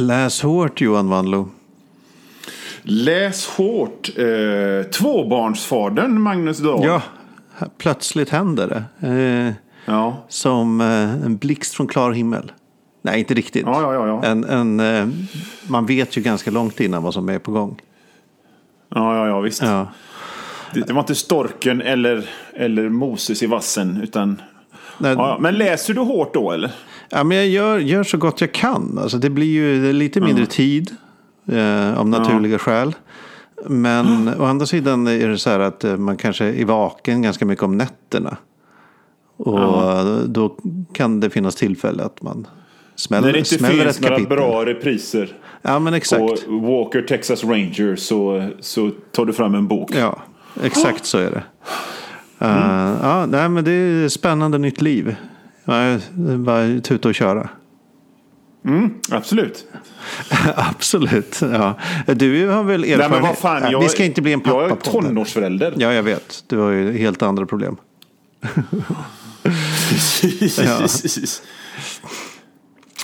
Läs hårt Johan Wanlo. Läs hårt. Eh, tvåbarnsfadern Magnus Dahl. Ja, plötsligt händer det. Eh, ja. som eh, en blixt från klar himmel. Nej, inte riktigt. Ja, ja. En, en, eh, man vet ju ganska långt innan vad som är på gång. Ja, ja, ja visst. Det, det var inte storken eller, eller Moses i vassen. Utan... Nej, Ja, ja. Men läser du hårt då eller? Ja, men jag gör, gör så gott jag kan. Alltså, det blir ju lite mindre tid eh, av naturliga skäl. Men å andra sidan är det så här att eh, man kanske är vaken ganska mycket om nätterna. Och då kan det finnas tillfälle att man smäller, När det inte smäller finns ett några kapitel. bra repriser Ja, men exakt. på Walker Texas Ranger så, så tar du fram en bok. Ja, exakt så är det. Uh, ja, nej, men det är spännande nytt liv. Ja, bara tuta och köra. Absolut. Absolut. Ja. Du har väl erfarenhet? Nej, men vad fan, Ja, jag, vi ska inte bli en pappa Jag är tonårsförälder. Ja, jag vet. Du har ju helt andra problem. Precis.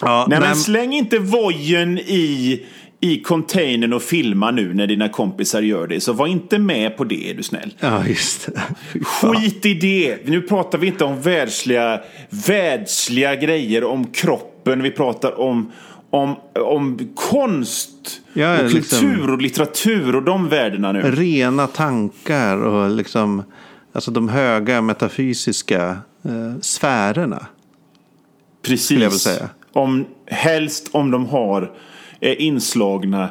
Ja, Nej, men släng inte vojen i, i containern och filma nu när dina kompisar gör det. Så var inte med på det, är du snäll. ja just det. Skit i det. Nu pratar vi inte om världsliga, världsliga grejer, om kroppen. Vi pratar om, om, om konst, Ja, och liksom- kultur och litteratur och de värdena nu. Rena tankar och liksom alltså de höga metafysiska eh, sfärerna. Precis. Om, helst om de har är inslagna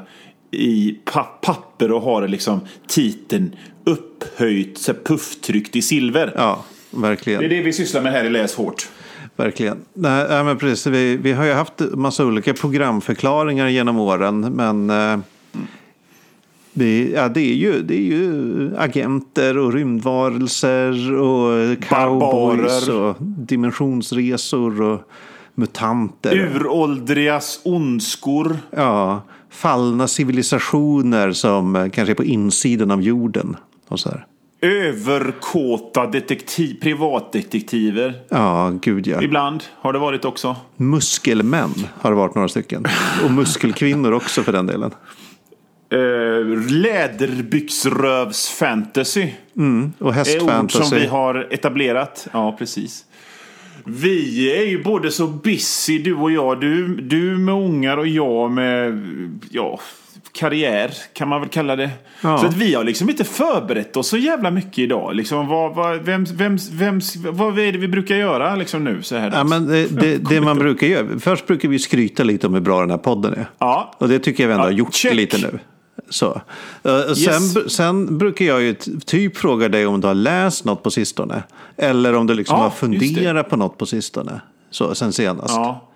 i pa- papper och har liksom titeln upphöjt, så pufftryckt i silver. Ja, verkligen. Det är det vi sysslar med här i Läs hårt. Verkligen. Nej, nej, men precis. Vi, vi har ju haft massa olika programförklaringar genom åren. Men eh, det, ja, det, är ju, det är ju agenter och rymdvarelser och cowboys Barbarer. och dimensionsresor och mutanter. Uråldrigas ondskor. Ja, fallna civilisationer som eh, kanske är på insidan av jorden. Och så här. Överkåta detektiv, privatdetektiver. Ja, gud ja. Ibland har det varit också. Muskelmän har det varit några stycken. Och muskelkvinnor också för den delen. Uh, Läderbyxrövs-fantasy. Och är ord som hästfantasy. vi har etablerat. Ja, precis. Vi är ju både så busy, du och jag. Du, du med ungar och jag med ja, karriär, kan man väl kalla det. Ja. Så att vi har liksom inte förberett oss så jävla mycket idag. Liksom, vad, vad, vems, vems, vems, vad är det vi brukar göra liksom nu så här Ja, men det, det, det man brukar göra. Först brukar vi skryta lite om hur bra den här podden är. Ja. Och det tycker jag vi ändå Ja, har gjort check. lite nu. Så. Eh, Sen, Yes. sen brukar jag ju typ fråga dig om du har läst något på sistone. Eller om du liksom Ja, har funderat på något på sistone. Så, sen senast. Ja.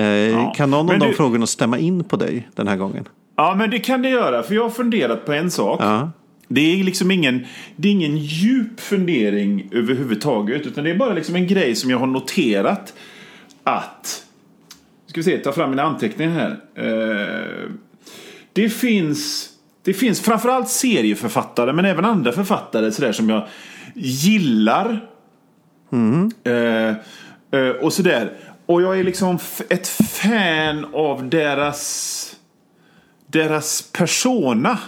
Eh, Kan någon av Men de du- frågorna stämma in på dig den här gången? ja, men det kan det göra. För jag har funderat på en sak. Det är liksom ingen, det är ingen djup fundering överhuvudtaget. Utan det är bara liksom en grej som jag har noterat. Att, ska vi se, ta fram mina anteckningar här. Eh, det finns, det finns framförallt serieförfattare men även andra författare sådär som jag gillar. Eh, eh, och sådär. Och jag är liksom ett fan av deras, deras persona.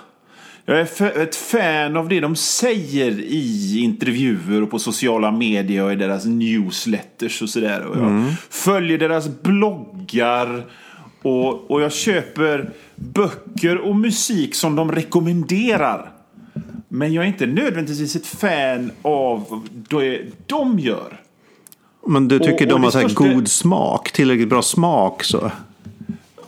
Jag är ett fan av det de säger i intervjuer och på sociala medier och i deras newsletters och sådär. Och jag följer deras bloggar och, och jag köper böcker och musik som de rekommenderar. Men jag är inte nödvändigtvis ett fan av det de gör. Men du tycker Och- och de har så största- god smak? Tillräckligt bra smak så?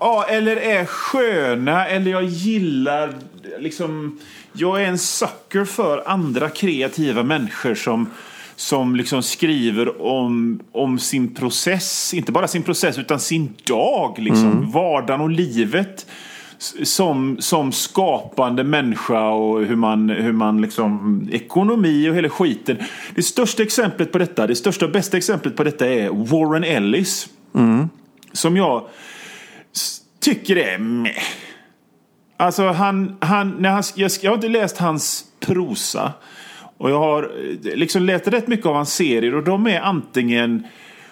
Ja, eller är sköna, eller jag gillar liksom... Jag är en sucker för andra kreativa människor som, som liksom skriver om, om sin process. Inte bara sin process, utan sin dag. Liksom. Vardagen och livet. Som, som skapande människa och hur man, hur man liksom... Ekonomi och hela skiten. Det största exemplet på detta, det största och bästa exemplet på detta är Warren Ellis. Som jag tycker är meh. Alltså han, han, när han, jag, jag har inte läst hans prosa. Och jag har eh, liksom läst rätt mycket av hans serier och de är antingen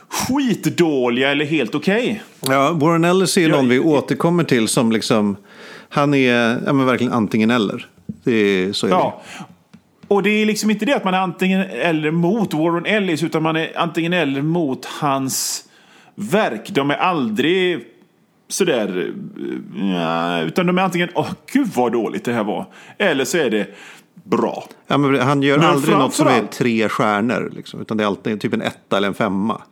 skitdåliga eller helt okej. Ja, Warren Ellis är ju någon vi återkommer till som liksom, han är ja, men verkligen antingen eller. Det är, så är Ja. Och det är liksom inte det att man är antingen eller mot Warren Ellis utan man är antingen eller mot hans verk. De är aldrig sådär... eh, Ja, utan de är antingen åh gud vad dåligt det här var. Eller så är det bra. det. Ja, han gör Men aldrig något som är tre stjärnor. Liksom, utan det är alltid typ en etta eller en femma.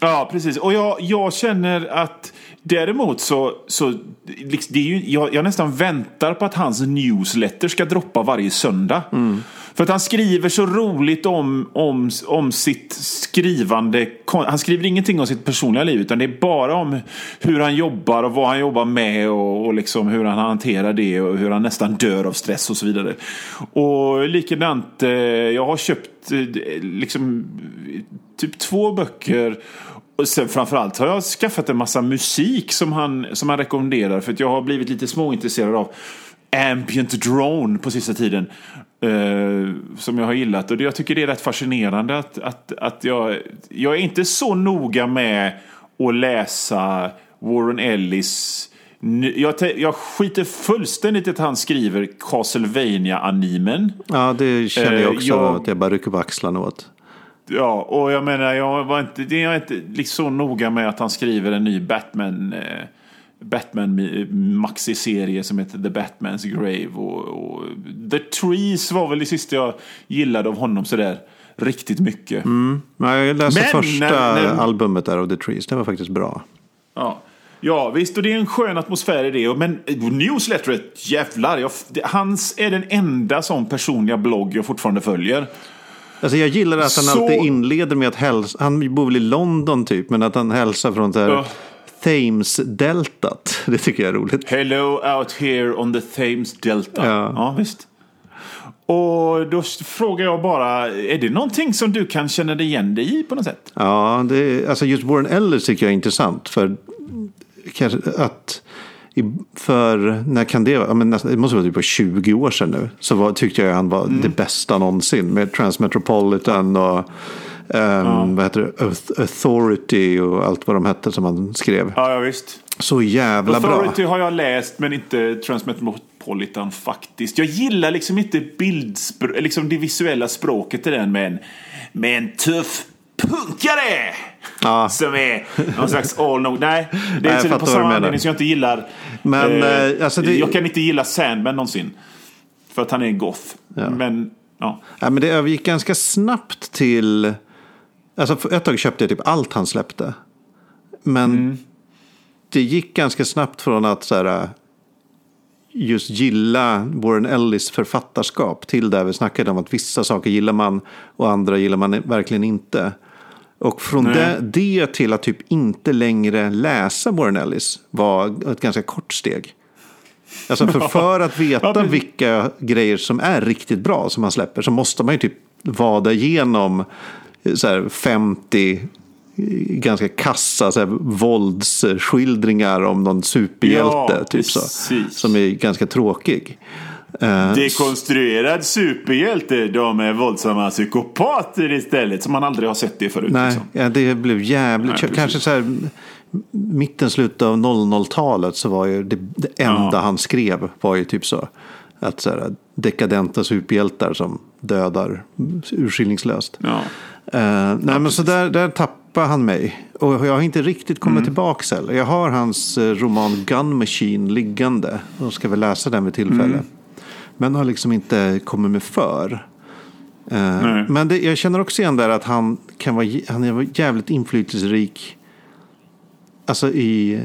Ja, precis. Och jag, jag känner att däremot så, så liksom, det är ju, jag, jag nästan väntar på att hans newsletter ska droppa varje söndag. Mm. För att han skriver så roligt om, om, om sitt skrivande. Han skriver ingenting om sitt personliga liv utan det är bara om hur han jobbar och vad han jobbar med och, och liksom hur han hanterar det och hur han nästan dör av stress och så vidare. Och likadant, eh, jag har köpt eh, liksom typ två böcker och sen framförallt har jag skaffat en massa musik som han, som han rekommenderar. För att jag har blivit lite småintresserad av ambient drone på sista tiden. Eh, som jag har gillat. Och jag tycker det är rätt fascinerande att, att, att jag, jag är inte så noga med att läsa Warren Ellis jag, jag skiter fullständigt i att han skriver Castlevania-animen. Ja, det känner jag Eh, också jag- att jag bara rycker på axlarna åt. Ja, och jag menar, jag var inte, det är inte liksom så noga med att han skriver en ny Batman, eh, Batman maxi-serie som heter The Batman's Grave. Och, och The Trees var väl det sista jag gillade av honom sådär riktigt mycket. Nej, jag läste Men första när- när- albumet där av The Trees. Det var faktiskt bra. Ja. ja, visst, och det är en skön atmosfär i det. Men newsletteret, jävlar. Jag, hans är den enda sån personliga blogg jag fortfarande följer. Alltså jag gillar att han Så- alltid inleder med att hälsa. Han bor väl i London typ. Men att han hälsar från det här Ja. Thames-deltat. Det tycker jag är roligt. Hello out here on the Thames Delta. Ja. Ja, visst. Och då frågar jag bara, är det någonting som du kan känna dig igen dig i på något sätt? Ja, det, alltså just Warren Ellis tycker jag är intressant. För kanske att för när kan det vara? Ja, men nästan, det måste vara typ på 20 år sedan nu. Så var, tyckte jag han var Mm. det bästa någonsin. Med Transmetropolitan och ehm, vad heter det? Auth- Authority och allt vad de hette som han skrev. Ja, ja visst. Så jävla bra. Authority har jag läst men inte Transmetropolitan faktiskt. Jag gillar liksom inte bildspr- liksom det visuella språket i den med en, med en tuff punkare. Ja. Som är någon slags all no Nej, det Nej, är fattar på samma anledning som jag inte gillar. Men, eh, alltså det- Jag kan inte gilla Sandman någonsin. För att han är goth. Men, ja. Ja, men det övergick ganska snabbt till... Alltså ett tag köpte jag typ allt han släppte. Men Mm. det gick ganska snabbt från att så här, just gilla Warren Ellis författarskap till där vi snackade om att vissa saker gillar man och andra gillar man verkligen inte. Och från det, det till att typ inte längre läsa Warren Ellis var ett ganska kort steg. Alltså för, för att veta vilka grejer som är riktigt bra som han släpper så måste man ju typ vada igenom så här 50 eh, ganska kassa så här, våldsskildringar om någon superhjälte. Ja, typ så, som är ganska tråkig. Eh, Dekonstruerad superhjälte. De är våldsamma psykopater istället. Som man aldrig har sett det förut. Nej, Liksom. ja, det blev jävligt... Nej, kanske så här, mitten, slutet av 00-talet så var ju det, det enda Ja. han skrev var ju typ så. Att så här, dekadenta superhjältar som dödar urskillningslöst. Ja. Eh, nej, men så där, där tappade han mig. Och jag har inte riktigt kommit Mm. tillbaka heller. Jag har hans eh, roman Gun Machine liggande. Och ska väl läsa den vid tillfälle. Mm. Men har liksom inte kommit med för. Nej. men det, jag känner också igen där att han kan vara, han är jävligt inflytelserik. Alltså i,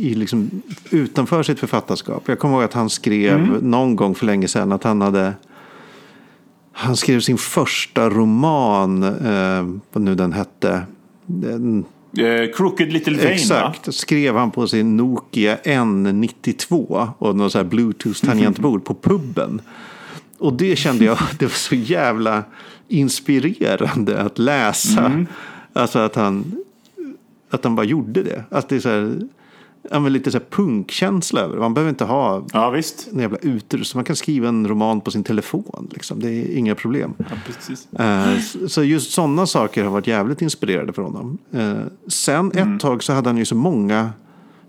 i- liksom, utanför sitt författarskap. Jag kommer ihåg att han skrev Mm. någon gång för länge sedan att han hade han skrev sin första roman, eh, vad nu den hette. Den, Eh, Crooked Little Vein, va? exakt, skrev han på sin Nokia N92 och någon så här Bluetooth-tangentbord på puben. Och det kände jag, det var så jävla inspirerande att läsa. Alltså att han, att han bara gjorde det. Att det är så här, ja, men lite så här punkkänsla över. Man behöver inte ha Ja, visst. en jävla utrustning. Man kan skriva en roman på sin telefon. Liksom. Det är inga problem. Ja. Eh, Så just sådana saker har varit jävligt inspirerade från honom. Eh, Sen ett tag så hade han ju så många.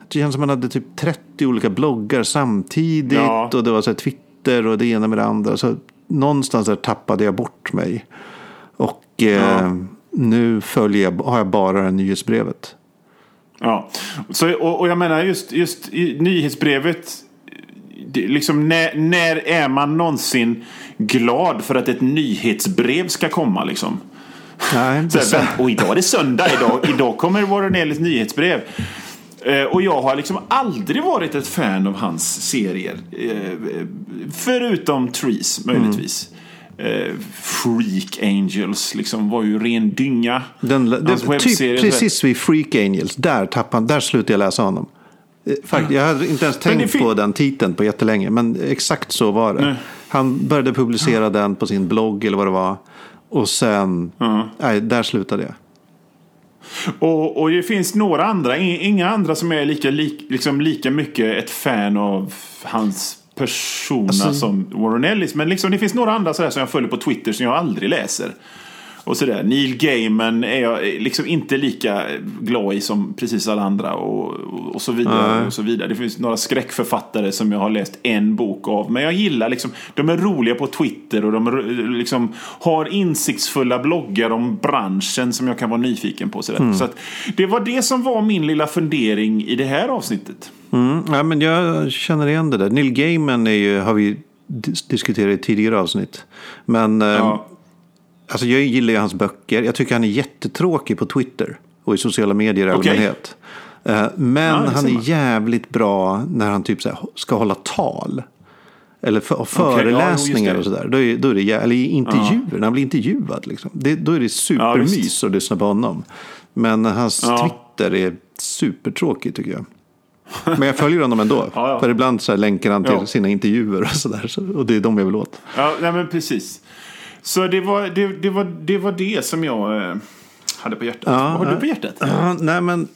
Det känns som han hade typ 30 olika bloggar samtidigt. Ja. Och det var så här Twitter och det ena med det andra. Så någonstans där tappade jag bort mig. Och eh, Ja. nu följer jag, har jag bara nyhetsbrevet. Ja, så, och, och jag menar just, just i nyhetsbrevet. Liksom när, när är man någonsin glad för att ett nyhetsbrev ska komma liksom? Nej, Så här, och idag är det söndag, idag, idag kommer Warren Ellis nyhetsbrev. Eh, och jag har liksom aldrig varit ett fan av hans serier. Eh, förutom Trees möjligtvis. Eh, Freak Angels liksom var ju ren dynga. den, det, typ precis vid Freak Angels, där, tappade, där slutade jag läsa honom. Eh, Fakt, jag hade inte ens tänkt på den titeln på jättelänge, men exakt så var det. Nej. Han började publicera den på sin blogg eller vad det var. Och sen, nej, där slutade jag. Och, och det finns några andra, inga andra som är lika, lik, liksom lika mycket ett fan av hans persona Alltså- som Warren Ellis. Men liksom, det finns några andra sådär som jag följer på Twitter som jag aldrig läser. Och sådär. Neil Gaiman är jag liksom inte lika glad i som precis alla andra och, och, och så vidare. Och så vidare. Det finns några skräckförfattare som jag har läst en bok av. Men jag gillar liksom, de är roliga på Twitter och de liksom, har insiktsfulla bloggar om branschen som jag kan vara nyfiken på. Sådär. Så att, det var det som var min lilla fundering i det här avsnittet. Mm, ja, men jag känner igen det där. Neil Gaiman är ju, har vi dis- diskuterat i tidigare avsnitt. Men eh, Ja. Alltså, jag gillar ju hans böcker. Jag tycker han är jättetråkig på Twitter och i sociala medier i Okej. allmänhet. Eh, men Ja, det han är jävligt bra när han typ så ska hålla tal. Eller för, ja, föreläsningar jo, och just det. sådär. Då är, då är det, eller intervjuer, när han blir intervjuad. Liksom. Det, då är det supermys visst. att lyssna på honom. Men hans Ja. Twitter är supertråkig tycker jag. Men jag följer honom ändå. Ja, ja. För ibland så länkar han till Ja. sina intervjuer och sådär. Så, och det är de jag vill åt. Ja, nej, men precis. Så det var det, det, var, det, var det som jag eh, hade på hjärtat. Ja, Vad har du på hjärtat? Ja, nej men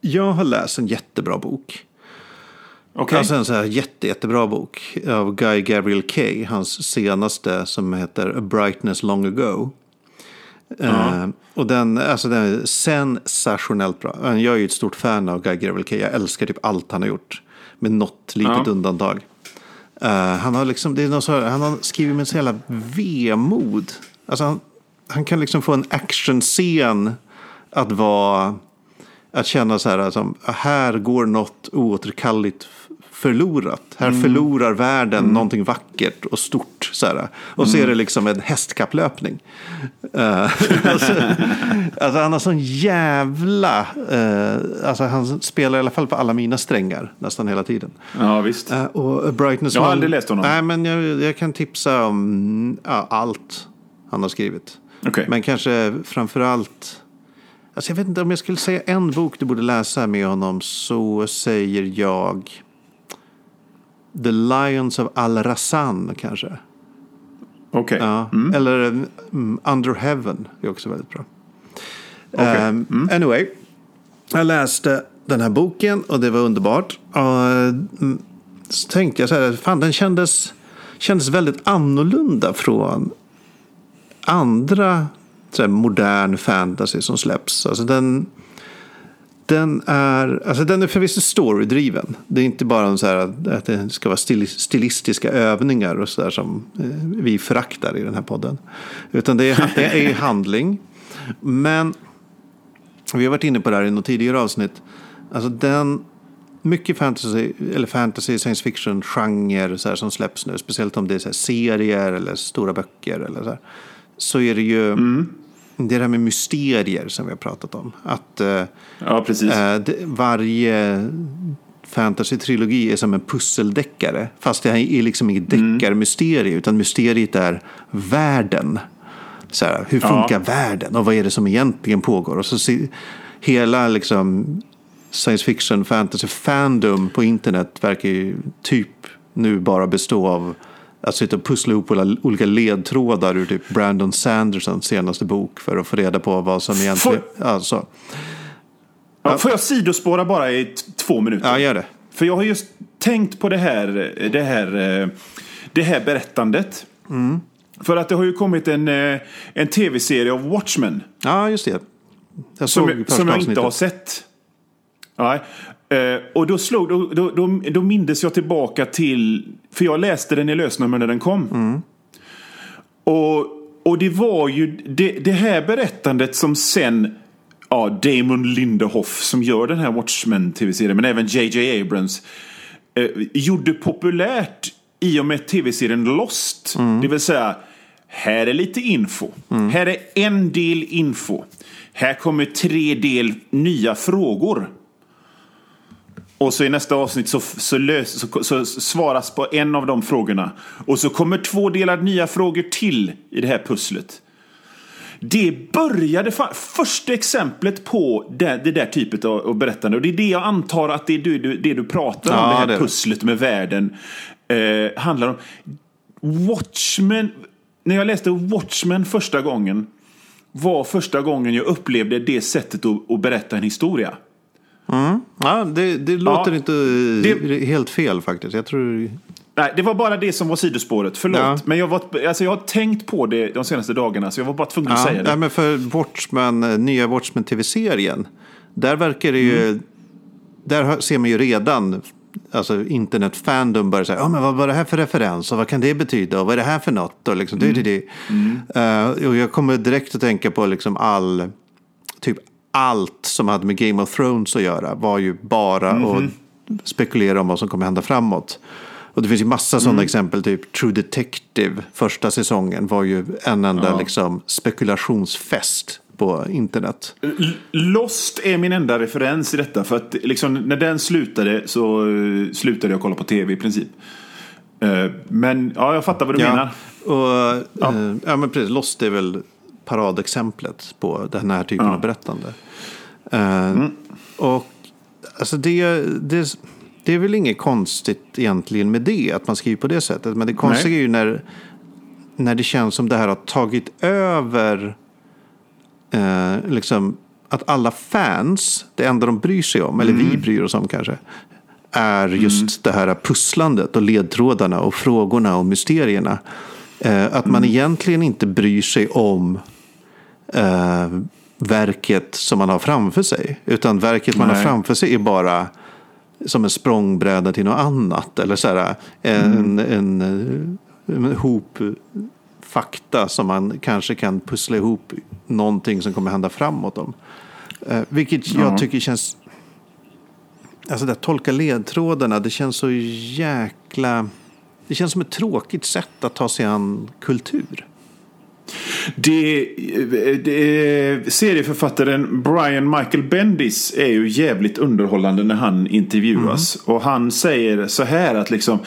jag har läst en jättebra bok. Okej. Alltså en så här jätte, jättebra bok av Guy Gabriel Kay. Hans senaste som heter A Brightness Long Ago. Eh, och den, alltså den är sensationellt bra. Jag är ju ett stort fan av Guy Gabriel Kay. Jag älskar typ allt han har gjort. Med något litet Ja. undantag. Eh, han har liksom, det är något så här, han har skrivit med så jävla vemod. Alltså han, han kan liksom få en actionscen att vara, att känna så här, alltså, här går något oåterkalleligt förlorat. Här förlorar världen någonting vackert och stort. Så här. Och så är det liksom en hästkapplöpning. Eh, alltså, alltså han har sån jävla, eh, alltså han spelar i alla fall på alla mina strängar nästan hela tiden. Ja, visst. Eh, och Brightness Jag har aldrig läst honom. Nej, men jag, jag kan tipsa om ja, allt han har skrivit. Okej. Men kanske framför allt... Alltså jag vet inte om jag skulle säga en bok du borde läsa med honom så säger jag The Lions of Al-Rassan kanske. Okej. Ja. Eller mm, Under Heaven är också väldigt bra. Okej. Ehm, Anyway, jag läste den här boken och det var underbart. Och, mm, så tänkte jag så här, fan den kändes, kändes väldigt annorlunda från andra så här, modern fantasy som släpps. Alltså den, den är, alltså den är förvisso storydriven. Det är inte bara så att, att det ska vara stil, stilistiska övningar och så där som eh, vi föraktar i den här podden. Utan det är, det är handling. Men vi har varit inne på det här i något tidigare avsnitt. Alltså den, mycket fantasy, eller fantasy science fiction genre så här, som släpps nu, speciellt om det är serier eller stora böcker eller så här, så är det ju det är det här med mysterier som vi har pratat om. Att eh, Ja, precis. det, varje fantasy-trilogi är som en pusseldeckare. Fast det är liksom inget deckarmysterie, utan mysteriet är världen. Så här, hur Ja. funkar världen och vad är det som egentligen pågår? Och så se, hela liksom science fiction, fantasy, fandom på internet verkar ju typ nu bara bestå av att sitta och pussla ihop olika ledtrådar ur typ Brandon Sandersons senaste bok för att få reda på vad som egentligen... Alltså, Ja, får jag sidospåra bara i två minuter? Ja, gör det. För jag har just tänkt på det här, det här, eh, det här berättandet. Mm. För att det har ju kommit en, eh, en tv-serie av Watchmen. Ja, just det. Jag som, som jag inte har sett. Ja, och då, slog, då, då, då, då mindes jag tillbaka till... För jag läste den i lösnummer när den kom. Mm. Och, och det var ju det, det här berättandet som sen ja, Damon Lindehoff som gör den här Watchmen-tv-serien, men även JJ Abrams, eh, gjorde populärt i och med tv-serien Lost. Mm. Det vill säga, här är lite info. Mm. Här är en del info. Här kommer tre del nya frågor. Och så i nästa avsnitt så, så, lös, så, så, svaras på en av de frågorna. Och så kommer två delar nya frågor till i det här pusslet. Det började, första exemplet på det, det där typet av, av, berättande. Och det är det jag antar att det är du, det du pratar om, ja, det här det pusslet med världen. Eh, handlar om. Watchmen, när jag läste Watchmen första gången var första gången jag upplevde det sättet att, att berätta en historia. Mm. Ja, det, det låter ja, inte det, helt fel faktiskt. Jag tror... Nej, det var bara det som var sidospåret. Förlåt. Ja. Men jag, var, alltså jag har tänkt på det de senaste dagarna så jag var bara tvungen ja, att säga det. Nej, men för Watchmen, eh, nya Watchmen tv-serien. Där verkar det ju... Mm. Där ser man ju redan alltså internet-fandom börjar säga, oh, men vad var det här för referens och vad kan det betyda och vad är det här för något? Och, liksom, mm. det, det, mm. Uh, och jag kommer direkt att tänka på liksom all, typ allt som hade med Game of Thrones att göra var ju bara mm -hmm. att spekulera om vad som kommer hända framåt. Och det finns ju massa sådana mm. exempel, typ True Detective, första säsongen var ju en enda ja. liksom, spekulationsfest på internet. Lost är min enda referens i detta. För att liksom, när den slutade så uh, slutade jag kolla på tv i princip. Uh, men ja, jag fattar vad du ja. menar. Och, ja. Uh, ja, men precis. Lost är väl paradexemplet på den här typen ja. av berättande. Mm. Och alltså det, det, det är väl inget konstigt egentligen med det, att man skriver på det sättet. Men det konstiga är ju när, när det känns som det här har tagit över eh, liksom, att alla fans, det enda de bryr sig om, mm. eller vi mm. bryr oss om kanske, är just mm. det här pusslandet och ledtrådarna och frågorna och mysterierna. Eh, att man mm. egentligen inte bryr sig om eh, verket som man har framför sig. Utan verket man har framför sig är bara som en språngbräda till något annat. Eller så här, en, mm. en, en, en hop fakta som man kanske kan pussla ihop någonting som kommer hända framåt om. Eh, vilket ja. jag tycker känns... Alltså det att tolka ledtrådarna, det känns så jäkla... Det känns som ett tråkigt sätt att ta sig an kultur. Det, det, serieförfattaren Brian Michael Bendis är ju jävligt underhållande när han intervjuas. Mm. Och han säger så här att liksom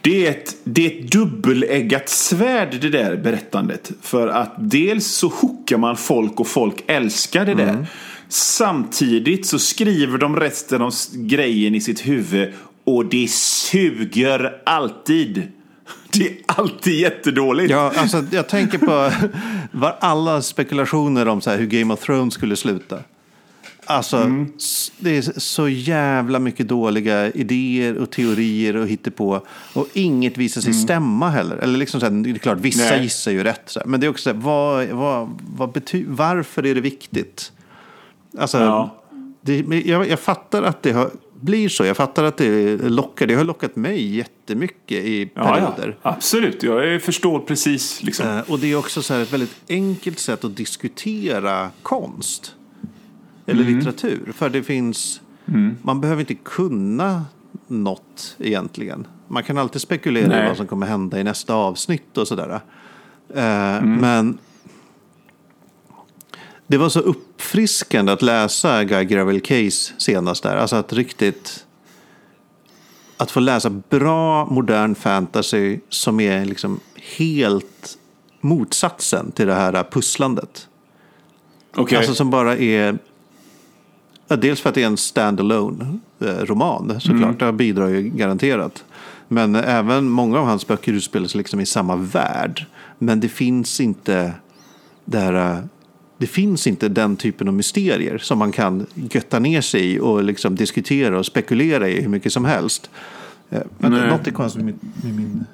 det är, ett, det är ett dubbeleggat svärd det där berättandet. För att dels så hookar man folk och folk älskar det där. Mm. Samtidigt så skriver de resten av grejen i sitt huvud och det suger alltid. Det är alltid jättedåligt. Ja, alltså, jag tänker på var alla spekulationer om så här, hur Game of Thrones skulle sluta. Alltså, mm. det är så jävla mycket dåliga idéer och teorier och hittepå. Och inget visar sig mm. stämma heller. Eller liksom så här, det är klart, vissa Nej. gissar ju rätt. Så här. Men det är också så här, vad, vad, vad bety- varför är det viktigt? Alltså, ja. det, jag, jag fattar att det har blir så. Jag fattar att det lockar. Det har lockat mig jättemycket i perioder. Ja, absolut, jag förstår precis. Liksom. Eh, och det är också så ett väldigt enkelt sätt att diskutera konst. Eller mm. litteratur. För det finns... Mm. Man behöver inte kunna något egentligen. Man kan alltid spekulera i vad som kommer hända i nästa avsnitt och sådär. Eh, mm. Men det var så uppfriskande att läsa Guy Gravel Case senast där. Alltså att riktigt... Att få läsa bra modern fantasy som är liksom helt motsatsen till det här pusslandet. Okay. Alltså som bara är... Ja, dels för att det är en standalone eh, roman såklart. Mm. Det bidrar ju garanterat. Men även många av hans böcker utspelar sig liksom i samma värld. Men det finns inte det här det finns inte den typen av mysterier som man kan götta ner sig i och liksom diskutera och spekulera i hur mycket som helst. Eh, Men Nej. något är konstigt med, min- med min...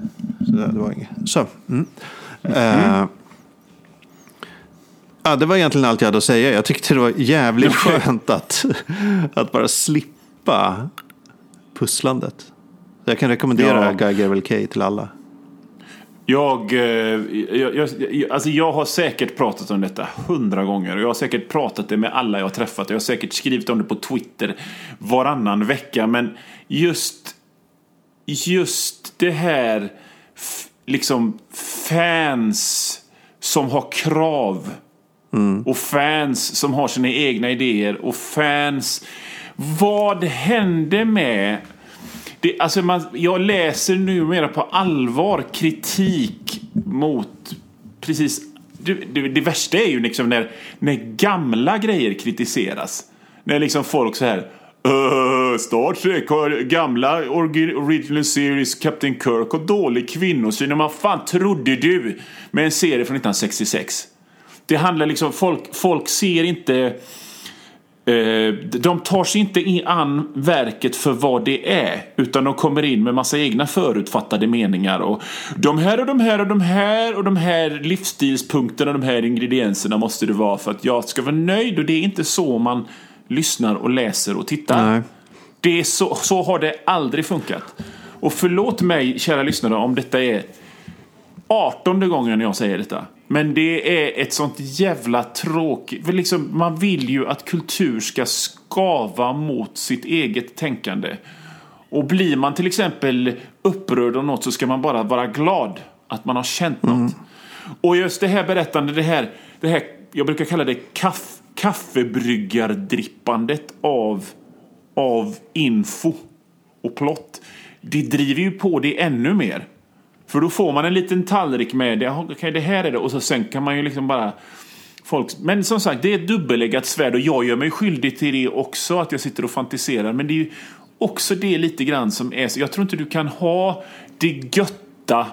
Sådär, det var inget. Så. Mm. Eh, ja, det var egentligen allt jag hade att säga. Jag tyckte det var jävligt skönt att, att bara slippa pusslandet. Jag kan rekommendera Ja. Guy Gervil Kay till alla. Jag, eh, jag, jag, jag, alltså jag har säkert pratat om detta hundra gånger. Och jag har säkert pratat det med alla jag har träffat. Jag har säkert skrivit om det på Twitter varannan vecka. Men just, just det här, liksom fans som har krav. Och fans som har sina egna idéer. Och fans... Vad hände med det, alltså man, jag läser numera på allvar kritik mot precis... Det, det, det värsta är ju liksom när, när gamla grejer kritiseras. När liksom folk så här... "Öh, Star Trek har gamla original series Captain Kirk har dålig kvinnosyn. Och vad fan trodde du med en serie från 1966? Det handlar liksom... Folk, folk ser inte... Eh, de tar sig inte in an verket för vad det är. Utan de kommer in med massa egna förutfattade meningar. Och de här och de här och de här och de här livsstilspunkterna och de här ingredienserna måste det vara för att jag ska vara nöjd. Och det är inte så man lyssnar och läser och tittar. Nej. Det är så, så har det aldrig funkat. Och förlåt mig, kära lyssnare, om detta är 18 gången jag säger detta. Men det är ett sånt jävla tråkigt... Liksom, man vill ju att kultur ska skava mot sitt eget tänkande. Och blir man till exempel upprörd av något så ska man bara vara glad att man har känt något. Och just det här berättande, det här, det här jag brukar kalla det kaff, kaffebryggardrippandet av, av info och plott. Det driver ju på det ännu mer. För då får man en liten tallrik med det. Okej, det här är det. Och så sen kan man ju liksom bara... Folk, men som sagt, det är ett dubbeleggat svärd och jag gör mig skyldig till det också. Att jag sitter och fantiserar. Men det är ju också det lite grann som är. Jag tror inte du kan ha det götta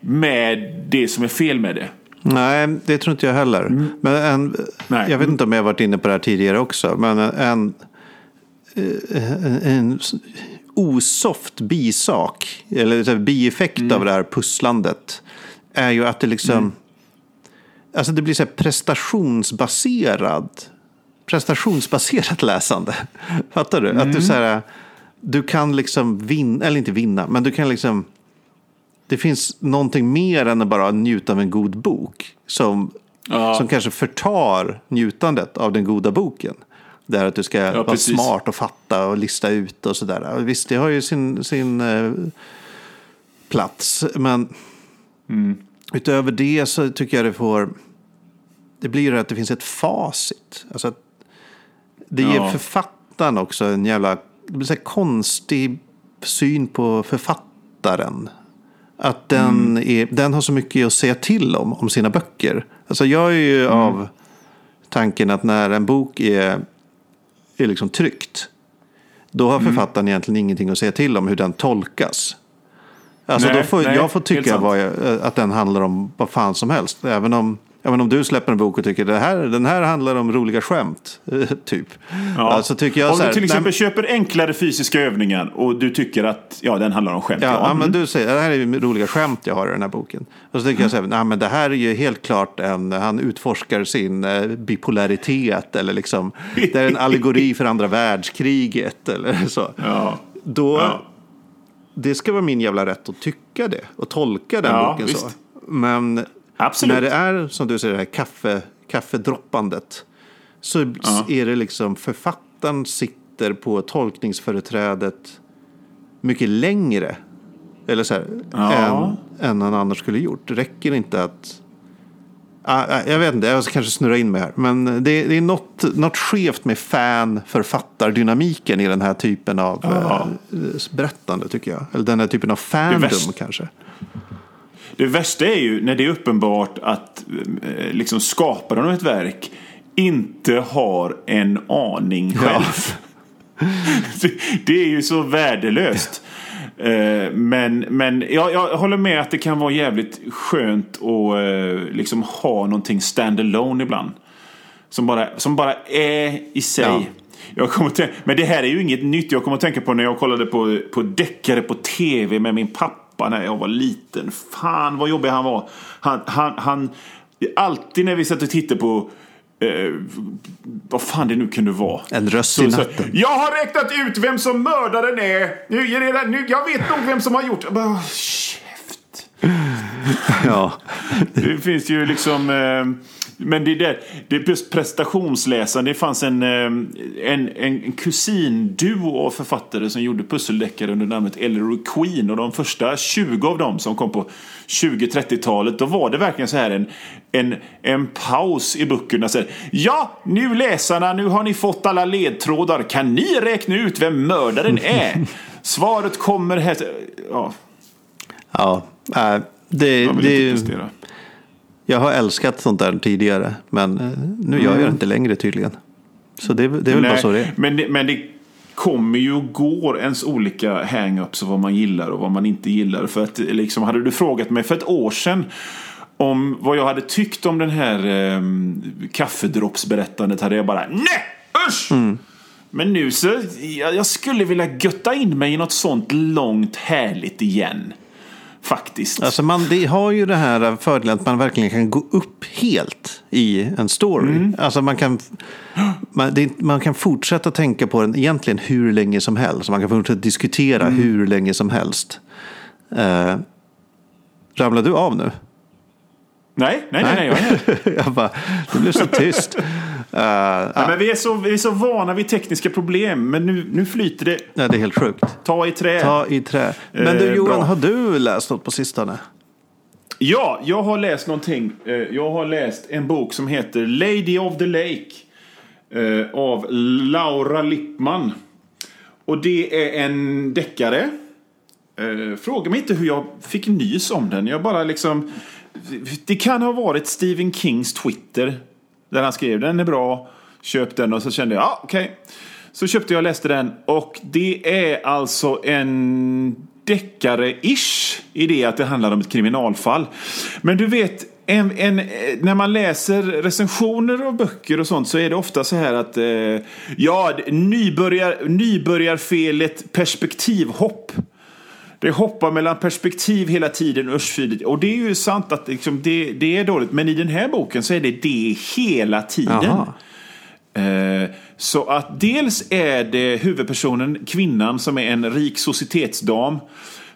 med det som är fel med det. Nej, det tror inte jag heller. Men en, Nej. Jag vet inte om jag har varit inne på det här tidigare också. Men en, en, en osoft bisak, eller bieffekt av det här pusslandet, är ju att det liksom... Alltså det blir så prestationsbaserad, prestationsbaserat läsande. Fattar du? Att du så här, du kan liksom vinna, eller inte vinna, men du kan liksom det finns någonting mer än att bara njuta av en god bok som, Ja. som kanske förtar njutandet av den goda boken. Det är att du ska vara precis. smart och fatta och lista ut och sådär. Visst, det har ju sin, sin eh, plats, men Mm. utöver det så tycker jag det får... Det blir ju att det finns ett facit. Alltså att det ger Ja. författaren också en jävla det blir så här konstig syn på författaren. Att den, är, den har så mycket att säga till om, om sina böcker. Alltså jag är ju av tanken att när en bok är, är liksom tryckt. Då har författaren egentligen ingenting att säga till om hur den tolkas. Alltså Nej, då får, nej, jag får tycka jag, att den handlar om vad fan som helst. Även om, även om du släpper en bok och tycker det här, den här handlar om roliga skämt. typ. Ja. Alltså tycker jag Om så här, du till nej, exempel köper enklare fysiska övningar och du tycker att ja, den handlar om skämt. Ja, ja, mm. men du säger det här är roliga skämt jag har i den här boken. Och så tycker jag så här, nej men det här är ju helt klart en, han utforskar sin eh, bipolaritet eller liksom, det är en allegori för andra världskriget eller så. Ja. Då, Ja. det ska vara min jävla rätt att tycka det och tolka den Ja, boken så. visst. Men Absolut. när det är som du säger det här kaffe, kaffedroppandet så är det liksom författaren sitter på tolkningsföreträdet mycket längre eller så här, Ja. än, än han annars skulle gjort. Det räcker inte att... Ah, ah, jag vet inte, jag ska kanske snurra in mig här. Men det, det är något, något skevt med fan-författardynamiken i den här typen av Ja. eh, berättande tycker jag. Eller den här typen av fandom kanske. Det värsta är ju när det är uppenbart att eh, liksom skaparen av ett verk inte har en aning själv. det, det är ju så värdelöst. Eh, Men, men jag, jag håller med att det kan vara jävligt skönt att eh, liksom ha någonting stand-alone ibland. Som bara, som bara är i sig. Ja. Jag kommer tänka, men det här är ju inget nytt. Jag kommer att tänka på när jag kollade på, på deckare på tv med min pappa när jag var liten. Fan vad jobbig han var. Han, han, han, alltid när vi satt och tittade på Eh, vad fan det nu kunde vara. En röst Så- i så- natten. Jag har räknat ut vem som mördaren är. Nu, nu, jag vet nog vem som har gjort det. Ja. Det finns ju liksom... Eh, men det är det är just prestationsläsaren. Det fanns en, eh, en, en, en kusinduo av författare som gjorde pusseldeckare under namnet Ellery Queen. Och de första 20 av dem som kom på 20-30-talet, då var det verkligen så här en, en, en paus i böckerna. Så här, ja, nu läsarna, nu har ni fått alla ledtrådar. Kan ni räkna ut vem mördaren är? Svaret kommer här. Ja, Ja. Äh, det, jag vill det, inte prestera. jag har älskat sånt där tidigare. Men eh, nu gör jag det inte längre tydligen. Så det, det är väl bara så det är. Men, det, men det kommer ju och går ens olika hang-ups och vad man gillar och vad man inte gillar. För att liksom, hade du frågat mig för ett år sedan om vad jag hade tyckt om den här eh, kaffedroppsberättandet hade jag bara nej, usch! Mm. Men nu så, jag, jag skulle vilja götta in mig i något sånt långt härligt igen. Faktiskt. Alltså man det har ju det här fördelen att man verkligen kan gå upp helt i en story. Mm. Alltså man kan, man, det, man kan fortsätta tänka på den egentligen hur länge som helst. Man kan fortsätta diskutera Mm. hur länge som helst. Uh, ramlar du av nu? nej, nej, nej, nej, här. jag bara, det blev så tyst. Uh, Nej, men vi, är så, vi är så vana vid tekniska problem, men nu, nu flyter det. ja, det är helt sjukt. Ta i trä. Ta i trä. Men du Eh, Johan, bra. har du läst något på sistone? Ja, jag har läst någonting. Eh, Jag har läst en bok som heter Lady of the Lake eh, av Laura Lippman. Och det är en deckare. Eh, Fråga mig inte hur jag fick nys om den. Jag bara liksom... Det kan ha varit Stephen Kings Twitter. Där han skrev den är bra. Köp den och så kände jag, ja okej. Så köpte jag och läste den. Och det är alltså en deckare-ish i det att det handlar om ett kriminalfall. Men du vet, en, en, eh, när man läser recensioner av böcker och sånt så är det ofta så här att eh, ja, nybörjar, nybörjarfelet perspektivhopp. Det hoppar mellan perspektiv hela tiden. Usch, och det är ju sant att liksom, det, det är dåligt. Men i den här boken så är det det hela tiden. Eh, Så att dels är det huvudpersonen, kvinnan, som är en rik societetsdam.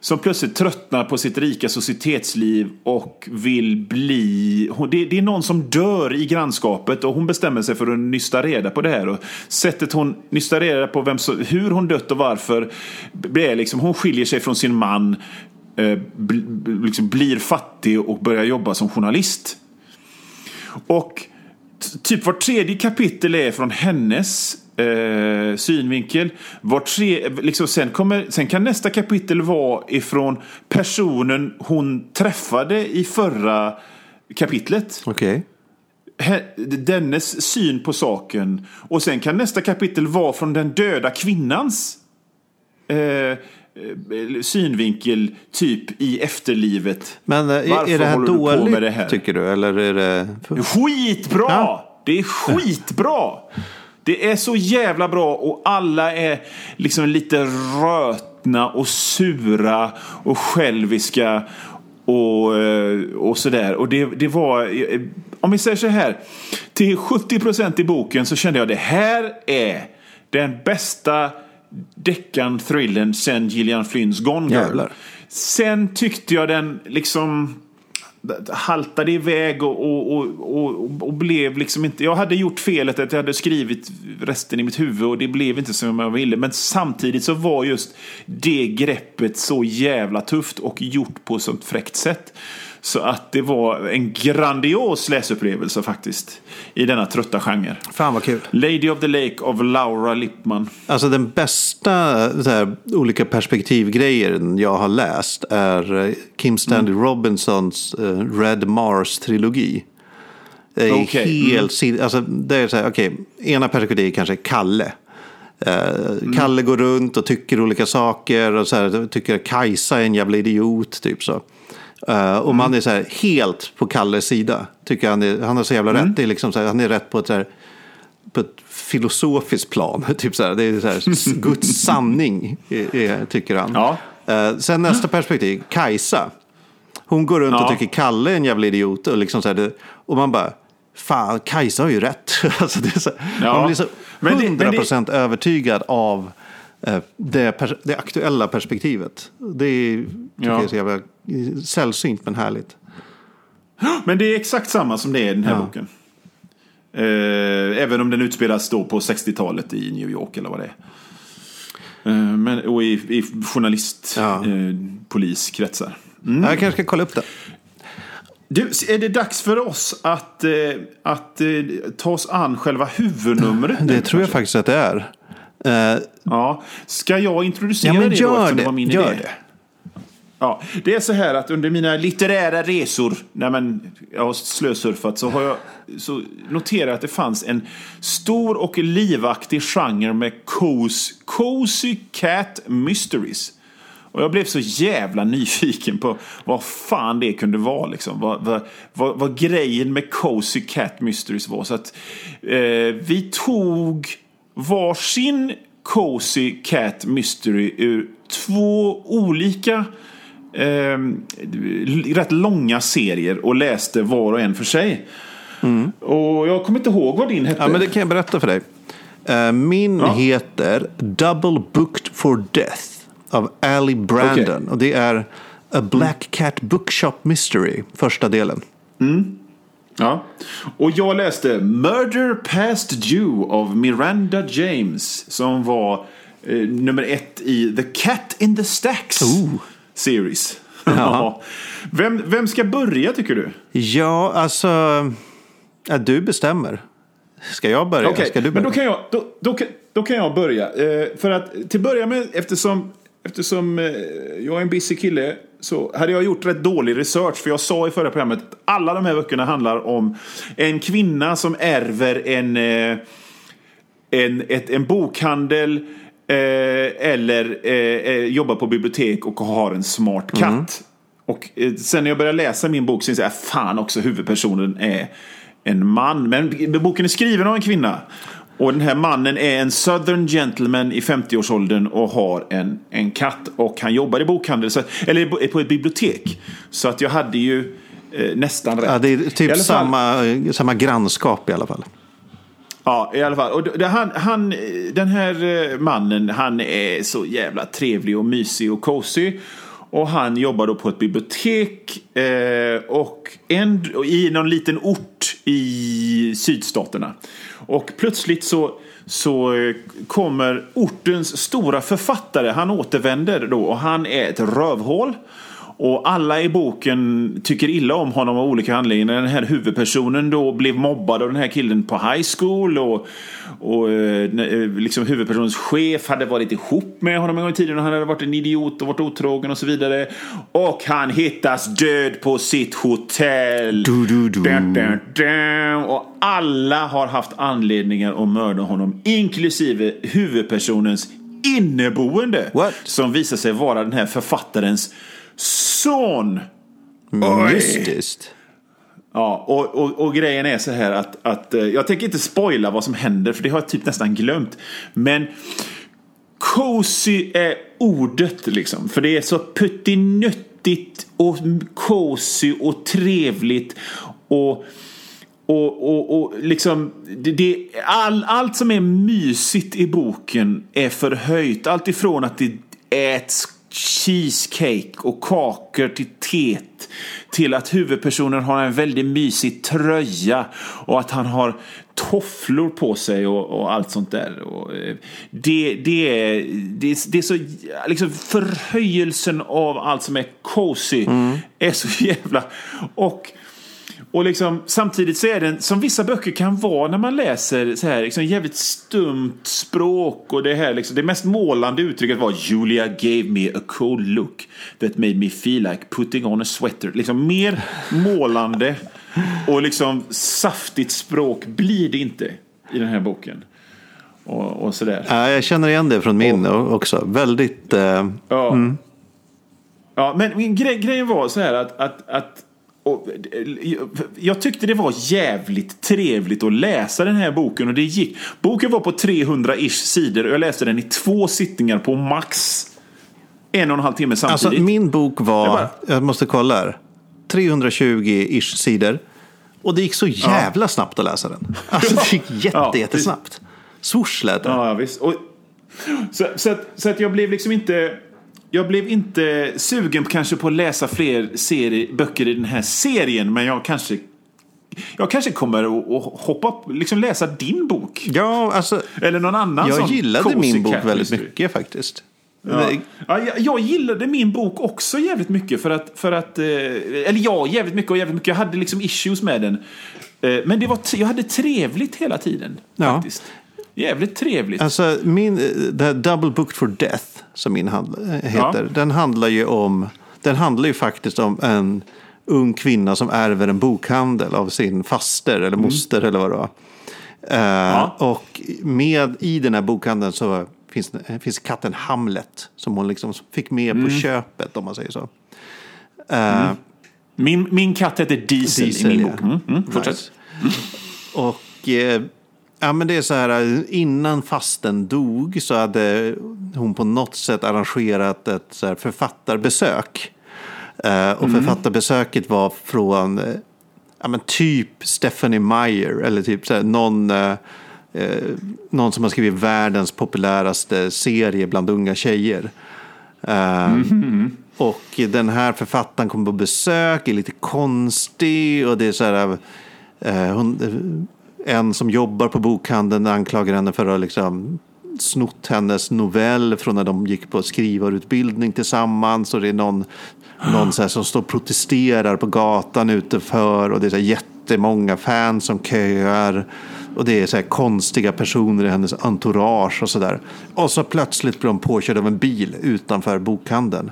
Som plötsligt tröttnar på sitt rika societetsliv och vill bli... Det, det är någon som dör i grannskapet och hon bestämmer sig för att nysta reda på det här. Och sättet hon nystar reda på vem, hur hon dött och varför. Det är liksom, hon skiljer sig från sin man, eh, bl, liksom blir fattig och börjar jobba som journalist. Och typ var tredje kapitel är från hennes eh, synvinkel. Var tre, liksom, sen, kommer, sen kan nästa kapitel vara ifrån personen hon träffade i förra kapitlet. Okej. He- Dennes syn på saken. Och sen kan nästa kapitel vara från den döda kvinnans eh, eh, synvinkel, typ i efterlivet. Men eh, är, Varför är det här du dåligt med det här? tycker du? Eller är det... Skitbra! Ja. Det är skitbra! Det är så jävla bra och alla är liksom lite rötna och sura och själviska och, eh, och sådär. Och det, det var, eh, om vi säger så här, till 70% i boken så kände jag det här är den bästa deckan thrillen sen Gillian Flynns Gone Girl. Jävlar. Sen tyckte jag den liksom haltade iväg och, och, och, och, blev liksom inte... Jag hade gjort felet att jag hade skrivit resten i mitt huvud och det blev inte som jag ville. Men samtidigt så var just det greppet så jävla tufft och gjort på ett sånt fräckt sätt. Så att det var en grandios läsupplevelse faktiskt. I denna trötta genre. Fan vad kul. Lady of the Lake av Laura Lippman. Alltså den bästa här, olika perspektivgrejer jag har läst är eh, Kim Stanley Mm. Robinsons eh, Red Mars-trilogi. Det är mm. helt sin- alltså, det är så här, okej, ena perspektivet kanske Kalle. Eh, Mm. Kalle går runt och tycker olika saker och så här, tycker att Kajsa är en jävla idiot, typ så. Eh, och man är så här helt på Kalles sida. Tycker han, är, han har så jävla rätt. Det är liksom så här, han är rätt på ett så här på ett filosofiskt plan. Typ så här, det är så här, Guds sanning, är, är, tycker han. Ja. Eh, sen nästa perspektiv, Kajsa. Hon går runt Ja. och tycker Kalle är en jävla idiot. Och, liksom så det, och man bara, fan, Kajsa har ju rätt. alltså det är så, Ja. Man blir så Men det- men det- 100% övertygad av eh, det, det aktuella perspektivet. Det är, tycker Ja. jag är så jävla sällsynt men härligt. Men det är exakt samma som det är i den här Ja. boken. Eh, även om den utspelas då på 60-talet i New York eller vad det är. Eh, men, och i, i journalist, Ja. eh, poliskretsar. Jag kanske ska kolla upp det. Du, är det dags för oss att, eh, att ta oss an själva huvudnumret? nu, Det tror jag kanske? faktiskt att det är. Ja. Ska jag introducera ja, men det då? gör eftersom det. min Gör idé? det. Ja, det är så här att under mina litterära resor, när man, jag har slösurfat, så har jag så noterat att det fanns en stor och livaktig genre med cozy, cozy cat mysteries. Och jag blev så jävla nyfiken på vad fan det kunde vara. Liksom. Vad, vad, vad, vad grejen med cozy cat mysteries var. Så att eh, vi tog varsin cozy cat mystery ur två olika eh, rätt långa serier och läste var och en för sig. Och jag kommer inte ihåg vad din hette. Ja, men det kan jag berätta för dig. Eh, Min Ja. heter Double Booked for Death av Ali Brandon. Okej. Och det är A Black Cat Bookshop Mystery, första delen. Ja. Och jag läste Murder Past Due av Miranda James som var eh, nummer ett i The Cat in the Stacks series. Ja. Vem, vem ska börja tycker du? Ja, alltså... Ja, du bestämmer. Ska jag börja? Okej, Ska du men börja? då kan jag, då, då, då kan jag börja. Eh, för att till att börja med, eftersom, eftersom eh, jag är en busy kille så hade jag gjort rätt dålig research. För jag sa i förra programmet att alla de här böckerna handlar om en kvinna som ärver en, eh, en, ett, en bokhandel eller eh, eh, jobbar på bibliotek och har en smart katt. Och eh, sen när jag började läsa min bok så insåg jag fan också huvudpersonen är en man. Men boken är skriven av en kvinna. Och den här mannen är en southern gentleman i 50-årsåldern och har en, en katt. Och han jobbar i bokhandel, så, eller på ett bibliotek. Så att jag hade ju eh, nästan rätt. Ja, det är typ samma, samma grannskap i alla fall. Ja, i alla fall. Och det, han, han, den här eh, mannen, han är så jävla trevlig och mysig och cozy. Och han jobbar då på ett bibliotek eh, och en, i någon liten ort i sydstaterna. Och plötsligt så, så eh, kommer ortens stora författare. Han återvänder då och han är ett rövhål. Och alla i boken tycker illa om honom av olika anledningar. Den här huvudpersonen då blev mobbad av den här killen på high school. Och, och eh, liksom huvudpersonens chef hade varit ihop med honom en gång i tiden. Och han hade varit en idiot och varit otrogen och så vidare. Och han hittas död på sitt hotell. Du, du, du. Dun, dun, dun. Och alla har haft anledningar att mörda honom. Inklusive huvudpersonens inneboende. What? Som visar sig vara den här författarens son. Oj. Mystiskt. Ja, och, och, och grejen är så här att, att eh, jag tänker inte spoila vad som händer för det har jag typ nästan glömt. Men cozy är ordet liksom. För det är så puttinuttigt och cozy och trevligt. Och, och, och, och liksom, det, det, all, allt som är mysigt i boken är förhöjt. Allt ifrån att det äts cheesecake och kakor till teet till att huvudpersonen har en väldigt mysig tröja och att han har tofflor på sig och, och allt sånt där. Och, eh, det, det, är, det, det är så, liksom förhöjelsen av allt som är cozy är så jävla... Och och liksom, samtidigt så är den, som vissa böcker kan vara när man läser så här, liksom jävligt stumt språk och det här liksom, det mest målande uttrycket var Julia gave me a cold look that made me feel like putting on a sweater. Liksom mer målande och liksom saftigt språk blir det inte i den här boken. Och, och sådär. Ja, jag känner igen det från min också. Väldigt... Eh, Ja. Ja, men gre grejen var så här att, att, att och, jag tyckte det var jävligt trevligt att läsa den här boken och det gick. Boken var på 300-ish sidor och jag läste den i två sittningar på max en och en halv timme samtidigt. Alltså min bok var, bara... jag måste kolla här, 320-ish sidor. Och det gick så jävla ja. snabbt att läsa den. Alltså det gick jätte, ja, jättesnabbt. Swoosh lät det. Ja, visst. Och, så, så, att, så att jag blev liksom inte... Jag blev inte sugen kanske på att läsa fler serie, böcker i den här serien, men jag kanske jag kanske kommer att hoppa liksom läsa din bok. Ja, alltså. Eller någon annan Jag gillade min bok väldigt mycket faktiskt. Ja. Ja, jag, jag, gillade min bok också jävligt mycket för att, för att eh, eller ja, jävligt mycket och jävligt mycket. Jag hade liksom issues med den. Eh, men det var, jag hade trevligt hela tiden. Ja. Faktiskt. Jävligt trevligt. Alltså min, the Double Booked for Death som min handl heter. Ja. Den handlar ju om, den handlar ju faktiskt om en ung kvinna som ärver en bokhandel av sin faster eller mm. moster mm. eller vad det var. Uh, ja. Och med, i den här bokhandeln så finns, finns katten Hamlet som hon liksom fick med mm. på köpet om man säger så. Uh, mm. min, min katt heter Diesel, Diesel i min bok. Mm. Mm. Fortsätt. Nice. Och eh, ja, men det är så här, innan fasten dog så hade hon på något sätt arrangerat ett så här, författarbesök. Uh, och mm. författarbesöket var från uh, ja, men typ Stephanie Meyer eller typ så här, någon eh, någon som har skrivit världens populäraste serie bland unga tjejer. Eh, mm. Och den här författaren kommer på besök, är lite konstig och det är så här, eh, hon, en som jobbar på bokhandeln anklagar henne för att liksom snott hennes novell från när de gick på skrivarutbildning tillsammans. Och det är någon, någon så som står och protesterar på gatan utanför och det är så jättemånga fans som köar. Och det är så här konstiga personer i hennes entourage och sådär. Och så plötsligt blir hon påkörd av en bil utanför bokhandeln.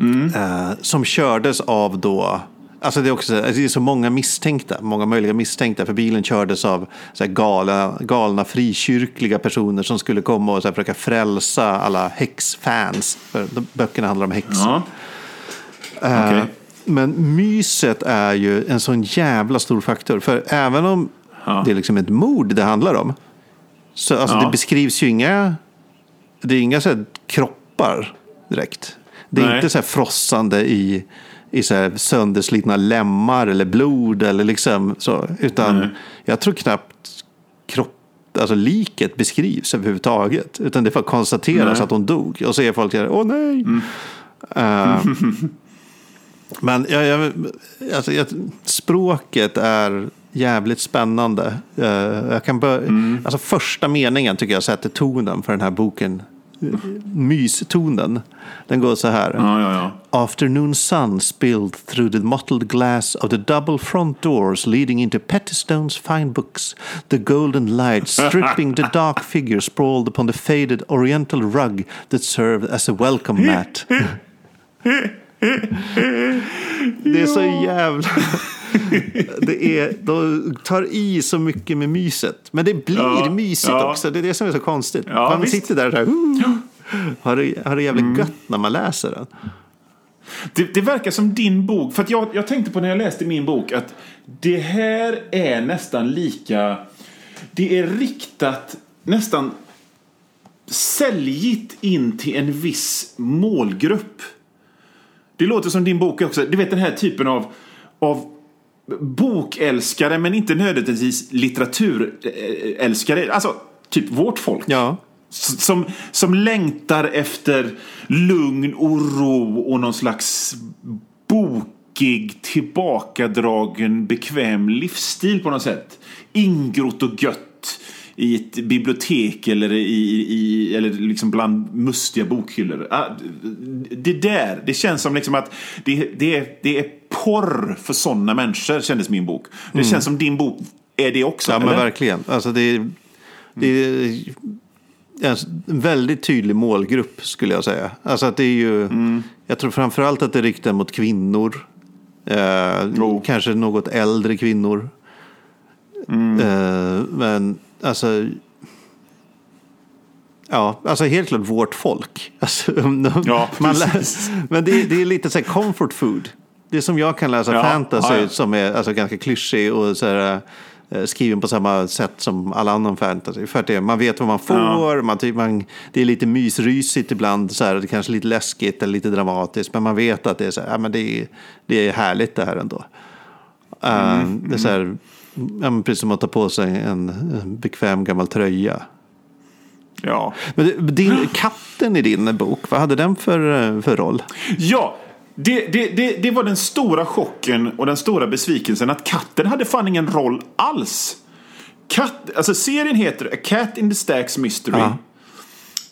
Mm. Eh, som kördes av då Alltså det, är också, det är så många misstänkta, många möjliga misstänkta, för bilen kördes av så galna, galna frikyrkliga personer som skulle komma och så försöka frälsa alla häxfans. För böckerna handlar om häxor. Ja. Uh, okay. Men myset är ju en sån jävla stor faktor. För även om Ja. Det är liksom ett mord det handlar om. Så alltså, ja. det beskrivs ju inga, det är inga så här, kroppar direkt. Det är Nej. inte så här frossande i, i så här sönderslitna lemmar eller blod eller liksom så. Utan Nej. jag tror knappt kropp, alltså liket beskrivs överhuvudtaget. Utan det får konstateras att hon dog. Och så är folk där, åh nej. Mm. Uh, men jag, jag, alltså, jag, språket är jävligt spännande. Uh, jag kan börja, mm. alltså första meningen tycker jag sätter tonen för den här boken. Mystonen. Den går så här. Ja, ja, ja. Afternoon sun spilled through the mottled glass of the double front doors leading into Pettistone's fine books. The golden light stripping the dark figure sprawled upon the faded oriental rug that served as a welcome mat. det är så jävla... det är, de tar i så mycket med myset. Men det blir ja, mysigt ja. också. Det är det som är så konstigt. Ja, man visst. sitter där och här, uh, har, det, har det jävligt mm. gött när man läser den. Det, det, verkar som din bok, för att jag, jag tänkte på när jag läste min bok att det här är nästan lika, det är riktat nästan säljigt in till en viss målgrupp. Det låter som din bok också, du vet den här typen av, av bokälskare men inte nödvändigtvis litteraturälskare. Alltså typ vårt folk. Ja. Som, som längtar efter lugn och ro och någon slags bokig, tillbakadragen, bekväm livsstil på något sätt. Ingrott och gött i ett bibliotek eller, i, i, eller liksom bland mustiga bokhyllor. Ah, det där, det känns som liksom att det, det, det är porr för sådana människor, kändes min bok. Det mm. känns som din bok är det också. Ja, eller? men verkligen. Alltså det, det är en väldigt tydlig målgrupp skulle jag säga. Alltså att det är ju, mm. Jag tror framförallt att det är riktat mot kvinnor. Eh, oh. Kanske något äldre kvinnor. Mm. Eh, men alltså... Ja, alltså helt klart vårt folk. Alltså, ja, man, men det, det, är lite så här comfort food. Det är som jag kan läsa Ja, fantasy ja, ja. som är alltså, ganska klyschig och så här, eh, skriven på samma sätt som all annan fantasy. För att det, man vet vad man får, man, typ, man, det är lite mysrysigt ibland, så här, det är kanske lite läskigt eller lite dramatiskt. Men man vet att det är, så här, ja, men det är, det är härligt det här ändå. Eh, det är så här, ja, precis som att ta på sig en, en bekväm gammal tröja. Ja. Men din, katten i din bok, vad hade den för, eh, för roll? Ja, det, det, det, det var den stora chocken och den stora besvikelsen att katten hade fan ingen roll alls. Katt, alltså serien heter A Cat in the Stacks Mystery. Ja.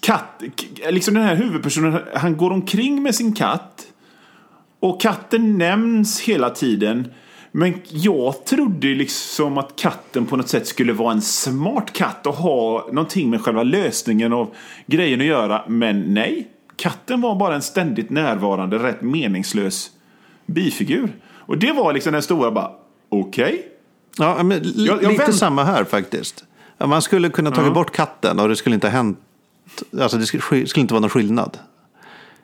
Katt, liksom den här huvudpersonen, han går omkring med sin katt. Och katten nämns hela tiden. Men jag trodde liksom att katten på något sätt skulle vara en smart katt och ha någonting med själva lösningen av grejen att göra. Men nej, katten var bara en ständigt närvarande, rätt meningslös bifigur. Och det var liksom den stora bara, okej. Ja, men Jag- jag lite vänt- samma här faktiskt. Ja, Man skulle kunna tagit bort katten och det skulle inte ha hänt. Alltså det skulle, sk- skulle inte vara någon skillnad.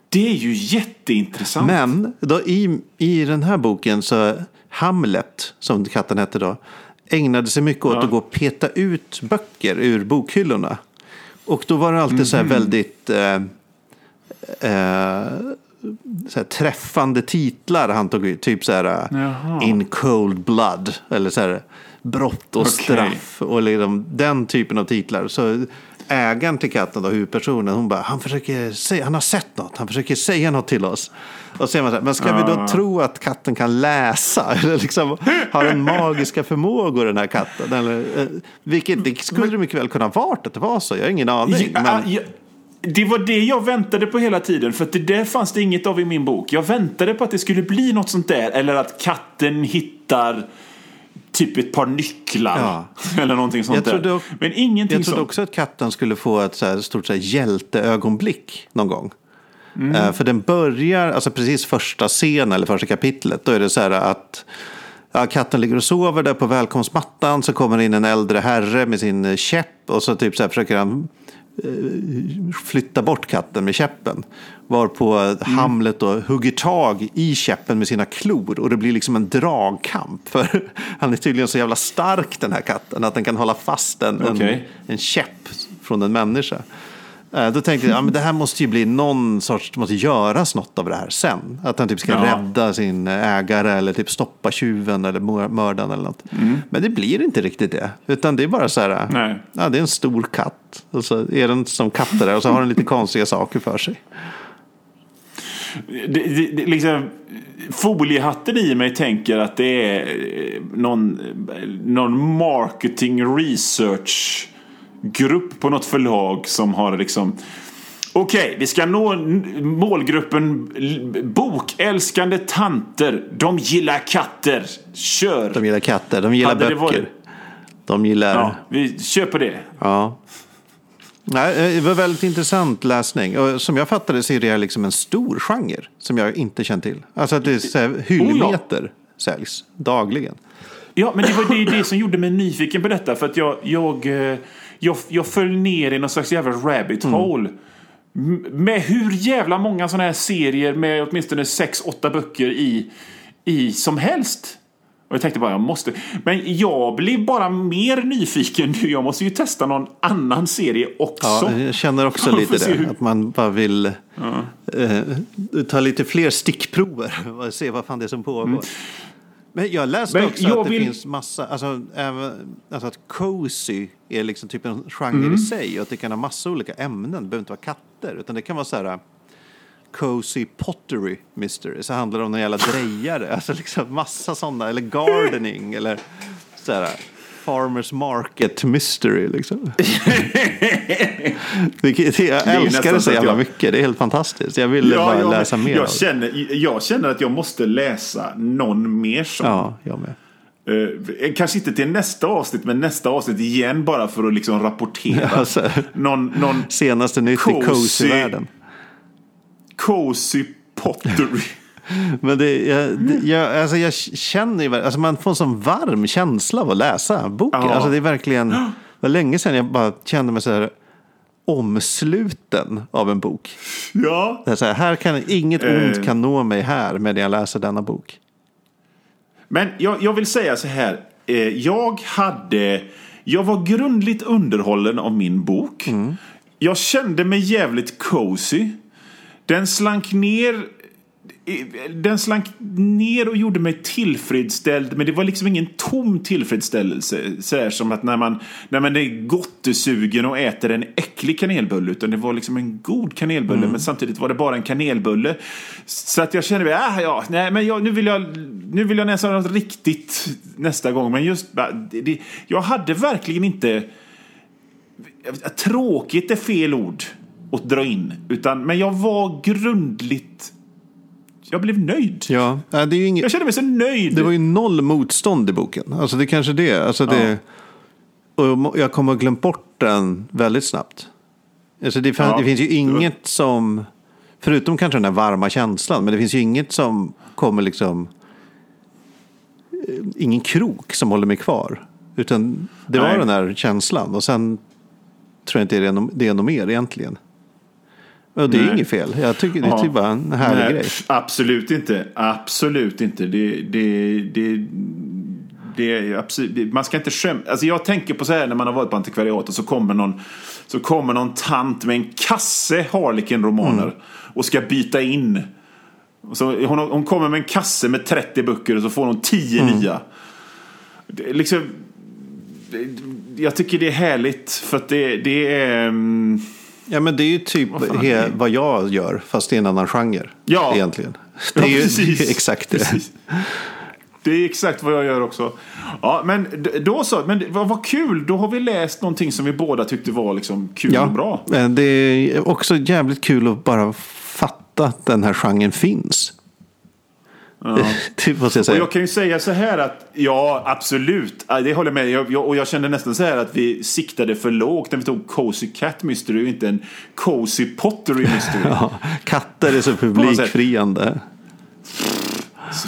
Det är ju jätteintressant. Men då, i, i den här boken så Hamlet, som katten hette då, ägnade sig mycket åt att gå och peta ut böcker ur bokhyllorna. Och då var det alltid så här Mhm. väldigt eh, eh, så träffande titlar han tog ut. Typ så här Jaha. In Cold Blood. Eller så här Brott och Okej. straff. Och liksom den typen av titlar. Så ägaren till katten, då, huvudpersonen, hon bara, han försöker säga, han har sett något, han försöker säga något till oss. Och så man så här, men ska vi då tro att katten kan läsa? Eller liksom, har den magiska förmågor den här katten? Eller, eh, vilket, det skulle det mycket väl kunna varit att det var så, jag har ingen aning. Ja, men, ja, det var det jag väntade på hela tiden. För det där fanns det inget av i min bok. Jag väntade på att det skulle bli något sånt där. Eller att katten hittar typ ett par nycklar. Ja. Eller någonting sånt Jag trodde där. Men ingenting Jag trodde sånt. också att katten skulle få ett så här stort så här hjälteögonblick någon gång. Mm. Eh, för den börjar, alltså precis första scenen eller första kapitlet, då är det så här att ja, katten ligger och sover där på välkomstmattan, så kommer in en äldre herre med sin käpp och så typ så här försöker han flytta bort katten med käppen. Varpå Mm. Hamlet då hugger tag i käppen med sina klor och det blir liksom en dragkamp. För han är tydligen så jävla stark den här katten att den kan hålla fast en, en, Okej. en käpp från en människa. Eh, Då tänkte jag, ja, men det här måste ju bli någon sorts, det måste göras något av det här sen. Att han typ ska Ja. rädda sin ägare eller typ stoppa tjuven eller mör- mördaren eller något. Men det blir inte riktigt det. Utan det är bara så här, Nej. ja, det är en stor katt. Och så är den som katter där och så har den lite konstiga saker för sig. Det, det, det, liksom, foliehatten i mig tänker att det är eh, någon, eh, någon marketing research grupp på något förlag som har liksom Okej, vi ska nå målgruppen bokälskande tanter. De gillar katter. Kör! De gillar katter, de gillar Hade böcker. varit- De gillar... Ja, vi på det. Ja. Nej, det var väldigt intressant läsning. Och som jag fattade så är det liksom en stor genre som jag inte känt till. Alltså att det är så här, hyllmeter säljs dagligen. Ja, men det var det, det som gjorde mig nyfiken på detta. För att jag, jag, eh, jag, jag föll ner i någon slags jävla rabbit hole. M- Med hur jävla många sådana här serier med åtminstone sex, åtta böcker i, i som helst. Och jag tänkte bara, jag måste. Men jag blev bara mer nyfiken nu. Jag måste ju testa någon annan serie också. Ja, jag känner också lite det. hur- Att man bara vill eh, ta lite fler stickprover se vad fan det är som pågår. Men jag läste också jag att det vill- finns massa, alltså, även, alltså att cozy är liksom typ en genre Mm. i sig och att det kan ha massa olika ämnen. Det behöver inte vara katter utan det kan vara så här cozy pottery mystery. Så handlar det om en jävla drejare, alltså liksom massa sådana, eller gardening eller så här farmers market mystery liksom. Vilket, jag älskar det så jävla jag- mycket, det är helt fantastiskt. Jag vill bara jag, läsa mer jag, det. känner, jag känner att jag måste läsa någon mer sån. Ja, jag med. Eh, kanske inte till nästa avsnitt, men nästa avsnitt igen bara för att liksom rapportera. Alltså, Någon, någon senaste nytt i Cozy. cozy-världen. cozy pottery. Men det, jag, det, jag, alltså jag känner ju, alltså man får en sån varm känsla av att läsa boken. Ja. Alltså det är verkligen, det var länge sedan jag bara kände mig så här omsluten av en bok. ja. Det är så här, här kan, inget Eh. ont kan nå mig här medan jag läser denna bok. Men jag, jag vill säga så här. Eh, jag hade... Jag var grundligt underhållen av min bok. Jag kände mig jävligt cozy. Den slank ner den slank ner och gjorde mig tillfredsställd. Men det var liksom ingen tom tillfredsställelse. Så som att när man, när man är gottesugen och äter en äcklig kanelbulle. Utan det var liksom en god kanelbulle. Men samtidigt var det bara en kanelbulle. Så att jag kände, mig, ah, ja, nej, men jag, nu, vill jag, nu vill jag nästan något riktigt nästa gång. Men just, det, det, jag hade verkligen inte... Tråkigt är fel ord att dra in. Utan, men jag var grundligt jag blev nöjd. Ja, det är ju inget, Jag kände mig så nöjd. det var ju noll motstånd i boken. Alltså det är kanske det. Alltså det och jag kommer att glömt bort den väldigt snabbt. Alltså det, fann, Ja, det finns ju inget som, förutom kanske den där varma känslan, men det finns ju inget som kommer liksom, ingen krok som håller mig kvar. Utan det var Nej. den där känslan och sen tror jag inte det är, no- det är något mer egentligen. Och det är Nej. inget fel. Jag tycker det är Ja. typ bara en härlig Nej, grej. Absolut inte. Absolut inte. Det, det, det, det är absolut, man ska inte skämta. Alltså jag tänker på så här när man har varit på antikvariat och så kommer någon, så kommer någon tant med en kasse Harlequin-romaner Mm. och ska byta in. Så hon, hon kommer med en kasse med 30 böcker och så får hon 10 Mm. nya. Det, liksom, jag tycker det är härligt för att det, det är... mm, Ja men det är ju typ Vad he, vad jag gör fast i en annan genre. Ja. Egentligen. Det Ja, är ju precis. exakt det. Precis. Det är exakt vad jag gör också. Ja, men då så. Men vad, vad kul. Då har vi läst någonting som vi båda tyckte var liksom kul och bra. men det är också jävligt kul att bara fatta att den här genren finns. det måste jag Och säga. jag kan ju säga så här att ja, absolut. Ja, Det håller jag med. Jag, jag, och jag kände nästan så här att vi siktade för lågt när vi tog Cozy Cat Mystery och inte en Cozy Pottery Mystery. Ja, katter är så publikfriande.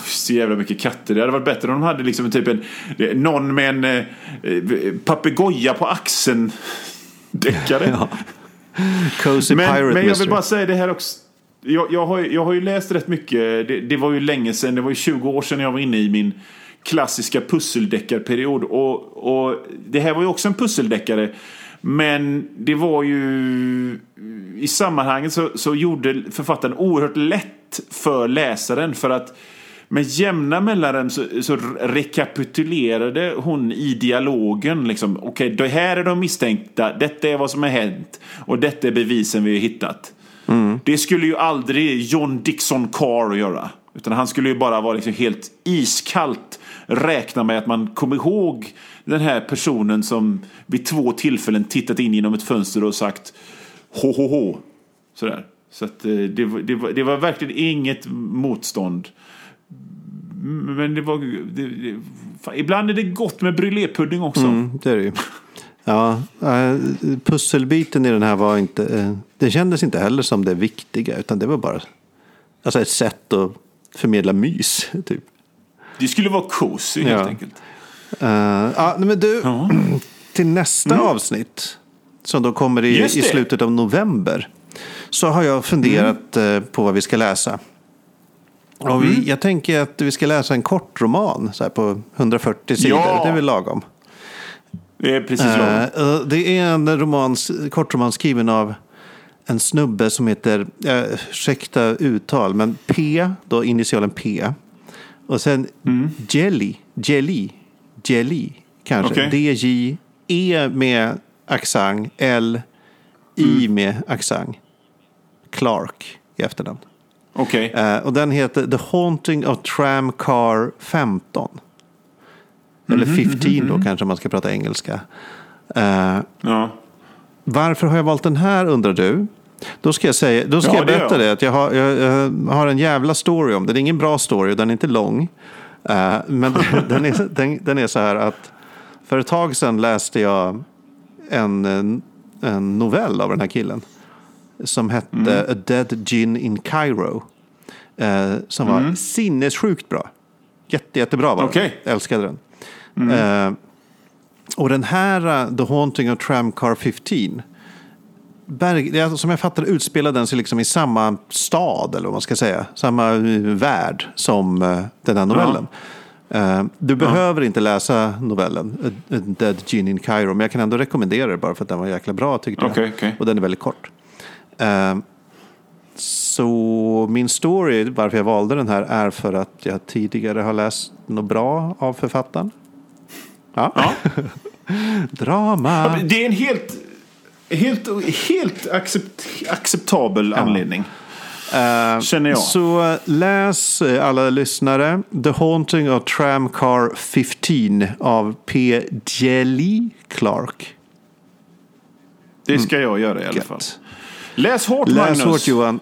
Så, jävla mycket katter. Det hade varit bättre om de hade liksom typ en, någon med en eh, papegoja på axeln. Deckare. Ja. Cozy Men, Pirate men jag Mystery. vill bara säga det här också. Jag, jag, har, ju- jag har ju läst rätt mycket. Det, det var ju länge sedan. Det var ju 20 år sedan jag var inne i min klassiska pusseldeckarperiod. Och, och det här var ju också en pusseldeckare. Men det var ju... I sammanhanget så, så gjorde författaren oerhört lätt för läsaren. För att med jämna mellanrum så, så rekapitulerade hon i dialogen. Liksom, Okej, det här är de misstänkta. Detta är vad som har hänt. Och detta är bevisen vi har hittat. Det skulle ju aldrig John Dixon Carr göra. Utan han skulle ju bara vara liksom helt iskallt räkna med att man kommer ihåg den här personen som vid två tillfällen tittat in genom ett fönster och sagt ho. Sådär. Så att eh, det, var- det, var, det var verkligen inget motstånd. Men det var... Det, det, fan, ibland är det gott med brulépudding också. Mm, det är det ju. Ja, eh, pusselbiten i den här var inte... eh, Det kändes inte heller som det viktiga. Utan det var bara alltså ett sätt att förmedla mys. Typ. Det skulle vara cozy helt Ja. enkelt. Uh, ja, men du, Ja. till nästa avsnitt. Som då kommer i, i slutet av november. Så har jag funderat eh, på vad vi ska läsa. Och vi, jag tänker att vi ska läsa en kort roman så här på 140 sidor. Ja. Det är väl lagom. Det är precis lagom. Eh, eh, det är en romans, kortroman skriven av en snubbe som heter, uh, ursäkta uttal, men P, då initialen P. Och sen Jelly, Jelly, Jelly kanske. Okej. D-J, E med accent, L, I med accent. Clark i efternamn. Okej. Eh, och den heter The Haunting of Tram Car 15. Eller 15 då kanske man ska prata engelska. Eh, Ja. varför har jag valt den här undrar du? Då ska jag, säga, då ska Ja, jag det berätta jag. det. Att jag, har, jag, jag har en jävla story om det. Det är ingen bra story och den är inte lång. Eh, men den, är, den, den är så här att för ett tag sedan läste jag en, en, en novell av den här killen. Som hette Mm. A Dead Gin in Cairo. Eh, som var sinnessjukt bra. Jätte, jättebra var den. Mm. Okej. Mm. Älskade den. Eh, och den här uh, The Haunting of Tramcar 15. Berg, är, som jag fattar utspelar den sig liksom i samma stad, eller vad man ska säga. Samma uh, värld som uh, den här novellen. Eh, du behöver inte läsa novellen A, Dead Gene in Cairo, men jag kan ändå rekommendera det bara för att den var jäkla bra tyckte jag. Okej, okej. Och den är väldigt kort. Eh, så min story, varför jag valde den här, är för att jag tidigare har läst något bra av författaren. Ja. Ja. Drama. Det är en helt, helt, helt accept, acceptabel anledning. Eh, Känner jag. Så eh, läs eh, alla lyssnare. The Haunting of Tramcar 15 av P. Jelly Clark. Det ska jag göra i alla fall. Läs hårt Läs Magnus. hårt Johan.